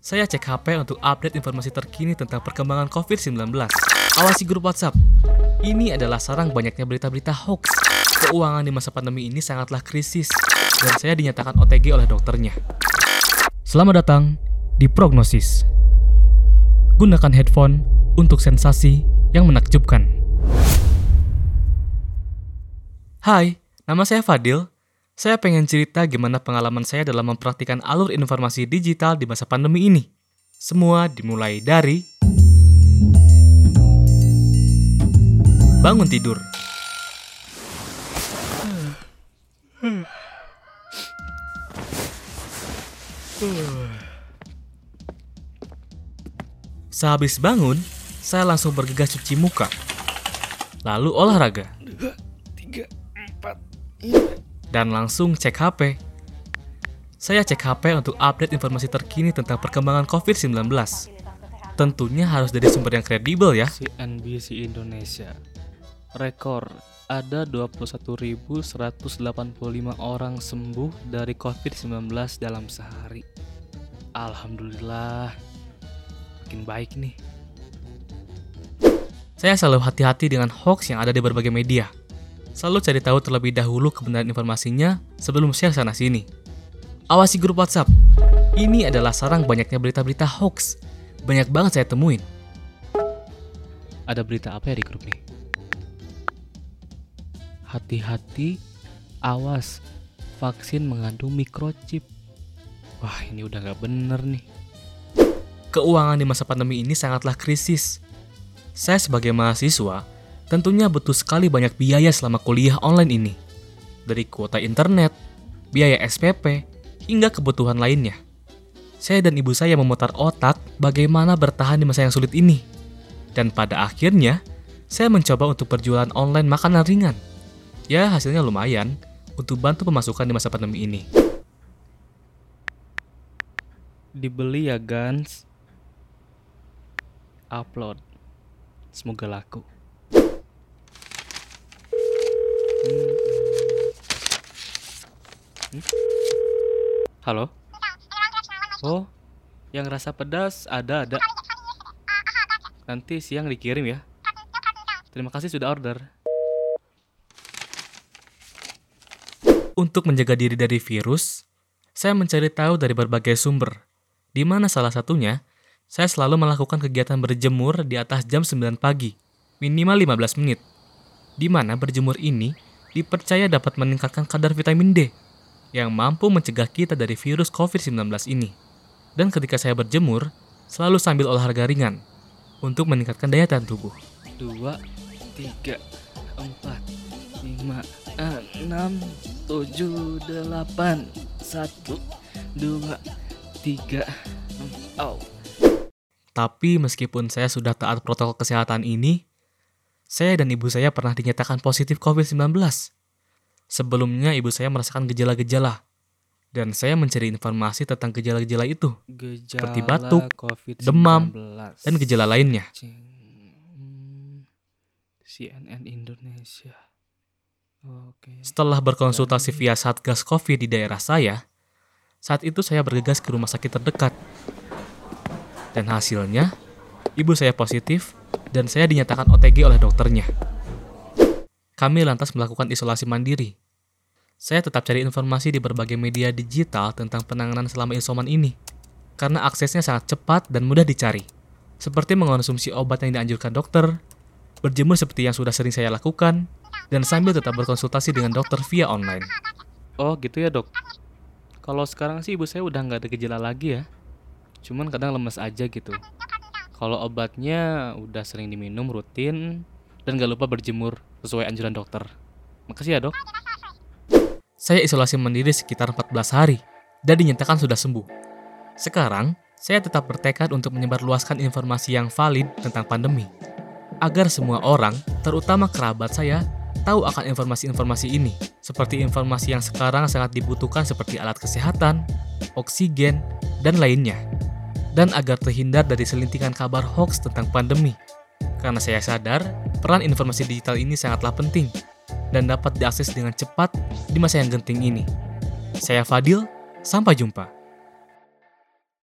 Saya cek HP untuk update informasi terkini tentang perkembangan COVID-19. Awasi grup WhatsApp. Ini adalah sarang banyaknya berita-berita hoax. Keuangan di masa pandemi ini sangatlah krisis, dan saya dinyatakan OTG oleh dokternya. Selamat datang di Prognosis. Gunakan headphone untuk sensasi yang menakjubkan. Hai, nama saya Fadil. Saya pengen cerita gimana pengalaman saya dalam mempraktikkan alur informasi digital di masa pandemi ini. Semua dimulai dari bangun tidur. Sehabis bangun, saya langsung bergegas cuci muka. Lalu olahraga. tiga, empat, dan langsung cek HP. Saya cek HP untuk update informasi terkini tentang perkembangan COVID-19. Tentunya harus dari sumber yang kredibel ya. CNBC Indonesia. Rekor ada 21.185 orang sembuh dari COVID-19 dalam sehari. Alhamdulillah, makin baik nih. Saya selalu hati-hati dengan hoax yang ada di berbagai media. Selalu cari tahu terlebih dahulu kebenaran informasinya sebelum share sana sini. Awasi grup WhatsApp. Ini adalah sarang banyaknya berita-berita hoax. Banyak banget saya temuin. Ada berita apa ya di grup nih? Hati-hati, awas, vaksin mengandung microchip. Wah ini udah nggak bener nih. Keuangan di masa pandemi ini sangatlah krisis. Saya sebagai mahasiswa tentunya butuh sekali banyak biaya selama kuliah online ini. Dari kuota internet, biaya SPP, hingga kebutuhan lainnya. Saya dan ibu saya memutar otak bagaimana bertahan di masa yang sulit ini. Dan pada akhirnya, saya mencoba untuk berjualan online makanan ringan. Ya, hasilnya lumayan untuk bantu pemasukan di masa pandemi ini. Dibeli ya Gans. Upload. Semoga laku. Halo? Oh, yang rasa pedas ada ada. Nanti siang dikirim ya. Terima kasih sudah order. Untuk menjaga diri dari virus, saya mencari tahu dari berbagai sumber, di mana salah satunya, saya selalu melakukan kegiatan berjemur di atas jam 9 pagi, minimal 15 menit, di mana berjemur ini dipercaya dapat meningkatkan kadar vitamin D yang mampu mencegah kita dari virus COVID-19 ini. Dan ketika saya berjemur, selalu sambil olahraga ringan untuk meningkatkan daya tahan tubuh. Dua, tiga, empat, lima, enam, tujuh, delapan, satu, dua, tiga, oh. Tapi meskipun saya sudah taat protokol kesehatan ini, saya dan ibu saya pernah dinyatakan positif COVID-19. Sebelumnya ibu saya merasakan gejala-gejala, dan saya mencari informasi tentang gejala-gejala itu, Gejala Seperti batuk, COVID-19. demam, dan gejala lainnya. CNN Indonesia. Oke. Setelah berkonsultasi via Satgas COVID di daerah saya, saat itu saya bergegas ke rumah sakit terdekat. Dan hasilnya, ibu saya positif dan saya dinyatakan OTG oleh dokternya. Kami lantas melakukan isolasi mandiri. Saya tetap cari informasi di berbagai media digital tentang penanganan selama isoman ini, karena aksesnya sangat cepat dan mudah dicari, seperti mengonsumsi obat yang dianjurkan dokter, berjemur seperti yang sudah sering saya lakukan, dan sambil tetap berkonsultasi dengan dokter via online. Oh gitu ya dok. Kalau sekarang sih ibu saya udah nggak ada gejala lagi ya. Cuman kadang lemes aja gitu. Kalau obatnya udah sering diminum rutin dan gak lupa berjemur sesuai anjuran dokter. Makasih ya dok. Saya isolasi mandiri sekitar 14 hari dan dinyatakan sudah sembuh. Sekarang, saya tetap bertekad untuk menyebarluaskan informasi yang valid tentang pandemi. Agar semua orang, terutama kerabat saya, tahu akan informasi-informasi ini, seperti informasi yang sekarang sangat dibutuhkan seperti alat kesehatan, oksigen, dan lainnya. Dan agar terhindar dari selintingan kabar hoax tentang pandemi. Karena saya sadar, peran informasi digital ini sangatlah penting dan dapat diakses dengan cepat di masa yang genting ini. Saya Fadil, sampai jumpa.